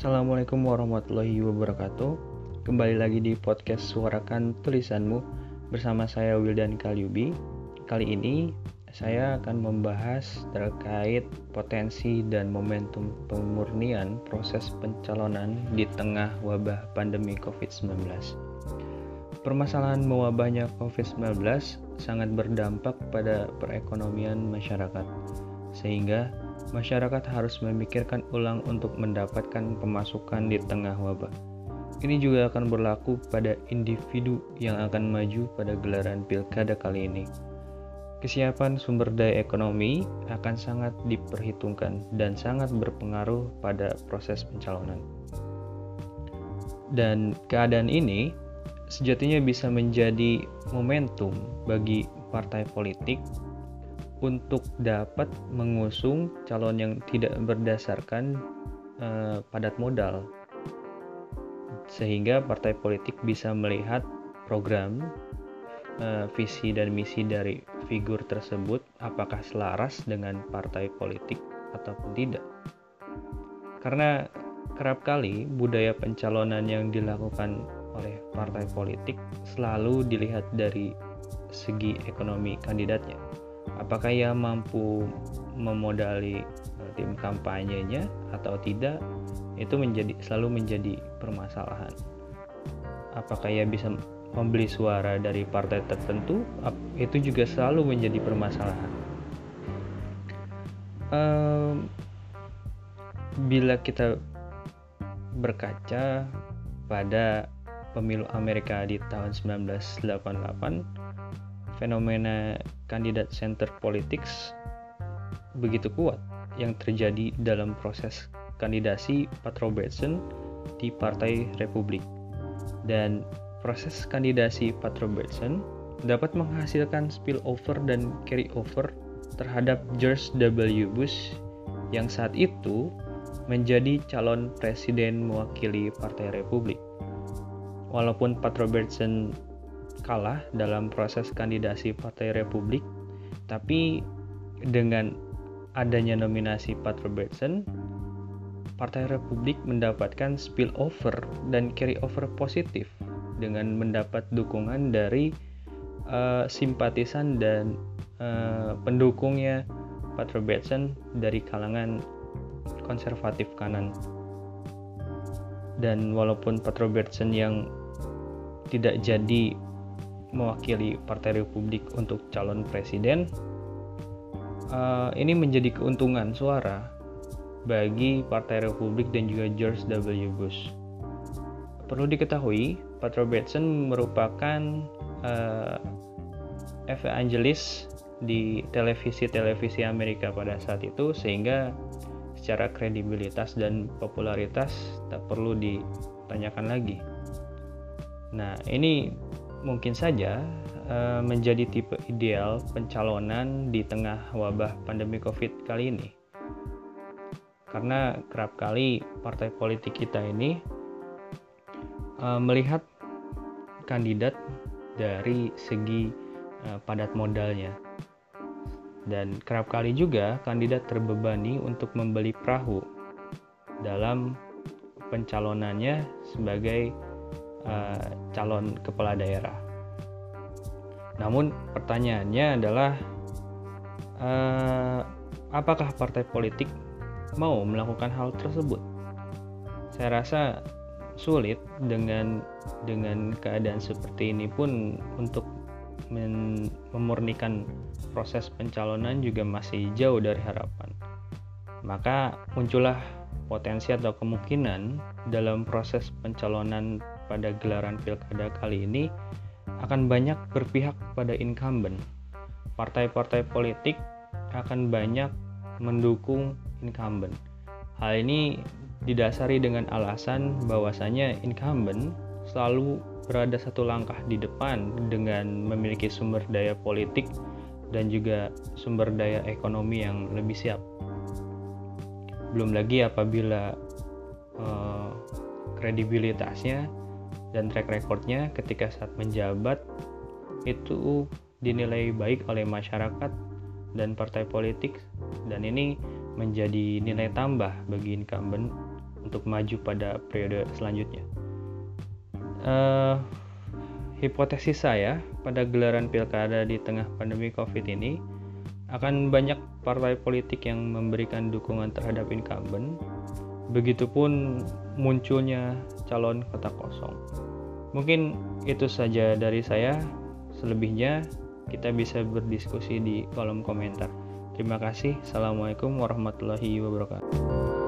Assalamualaikum warahmatullahi wabarakatuh. Kembali lagi di podcast Suarakan Tulisanmu Bersama saya Wildan Kalyubi. Kali ini saya akan membahas terkait potensi dan momentum pemurnian proses pencalonan di tengah wabah pandemi COVID-19 Permasalahan mewabahnya COVID-19 sangat berdampak pada perekonomian masyarakat sehingga masyarakat harus memikirkan ulang untuk mendapatkan pemasukan di tengah wabah. Ini juga akan berlaku pada individu yang akan maju pada gelaran pilkada kali ini. Kesiapan sumber daya ekonomi akan sangat diperhitungkan dan sangat berpengaruh pada proses pencalonan. Dan keadaan ini sejatinya bisa menjadi momentum bagi partai politik untuk dapat mengusung calon yang tidak berdasarkan uh, padat modal. Sehingga partai politik bisa melihat program uh, visi dan misi dari figur tersebut apakah selaras dengan partai politik ataupun tidak. Karena kerap kali budaya pencalonan yang dilakukan oleh partai politik selalu dilihat dari segi ekonomi kandidatnya apakah ia mampu memodali eh, tim kampanyenya atau tidak itu menjadi selalu menjadi permasalahan. Apakah ia bisa membeli suara dari partai tertentu itu juga selalu menjadi permasalahan. Um, bila kita berkaca pada pemilu Amerika di tahun 1988 fenomena kandidat center politics begitu kuat yang terjadi dalam proses kandidasi Pat Robertson di Partai Republik. Dan proses kandidasi Pat Robertson dapat menghasilkan spillover dan carryover terhadap George W. Bush yang saat itu menjadi calon presiden mewakili Partai Republik. Walaupun Pat Robertson kalah dalam proses kandidasi Partai Republik, tapi dengan adanya nominasi Pat Robertson, Partai Republik mendapatkan spillover dan carryover positif dengan mendapat dukungan dari uh, simpatisan dan uh, pendukungnya Pat Robertson dari kalangan konservatif kanan. Dan walaupun Pat Robertson yang tidak jadi mewakili Partai Republik untuk calon presiden, uh, ini menjadi keuntungan suara bagi Partai Republik dan juga George W. Bush. Perlu diketahui, Pat Robertson merupakan uh, evangelis di televisi-televisi Amerika pada saat itu sehingga secara kredibilitas dan popularitas tak perlu ditanyakan lagi. Nah, ini mungkin saja uh, menjadi tipe ideal pencalonan di tengah wabah pandemi Covid kali ini. Karena kerap kali partai politik kita ini uh, melihat kandidat dari segi uh, padat modalnya. Dan kerap kali juga kandidat terbebani untuk membeli perahu dalam pencalonannya sebagai uh, calon kepala daerah. Namun pertanyaannya adalah uh, apakah partai politik mau melakukan hal tersebut? Saya rasa sulit dengan dengan keadaan seperti ini pun untuk memurnikan proses pencalonan juga masih jauh dari harapan. Maka muncullah potensi atau kemungkinan dalam proses pencalonan pada gelaran pilkada kali ini akan banyak berpihak pada incumbent. Partai-partai politik akan banyak mendukung incumbent. Hal ini didasari dengan alasan bahwasanya incumbent selalu berada satu langkah di depan dengan memiliki sumber daya politik dan juga sumber daya ekonomi yang lebih siap. Belum lagi apabila uh, kredibilitasnya dan track recordnya ketika saat menjabat itu dinilai baik oleh masyarakat dan partai politik dan ini menjadi nilai tambah bagi incumbent untuk maju pada periode selanjutnya. Uh, hipotesis saya pada gelaran pilkada di tengah pandemi COVID ini akan banyak partai politik yang memberikan dukungan terhadap incumbent, begitupun munculnya calon kota kosong. Mungkin itu saja dari saya. Selebihnya kita bisa berdiskusi di kolom komentar. Terima kasih. Assalamualaikum warahmatullahi wabarakatuh.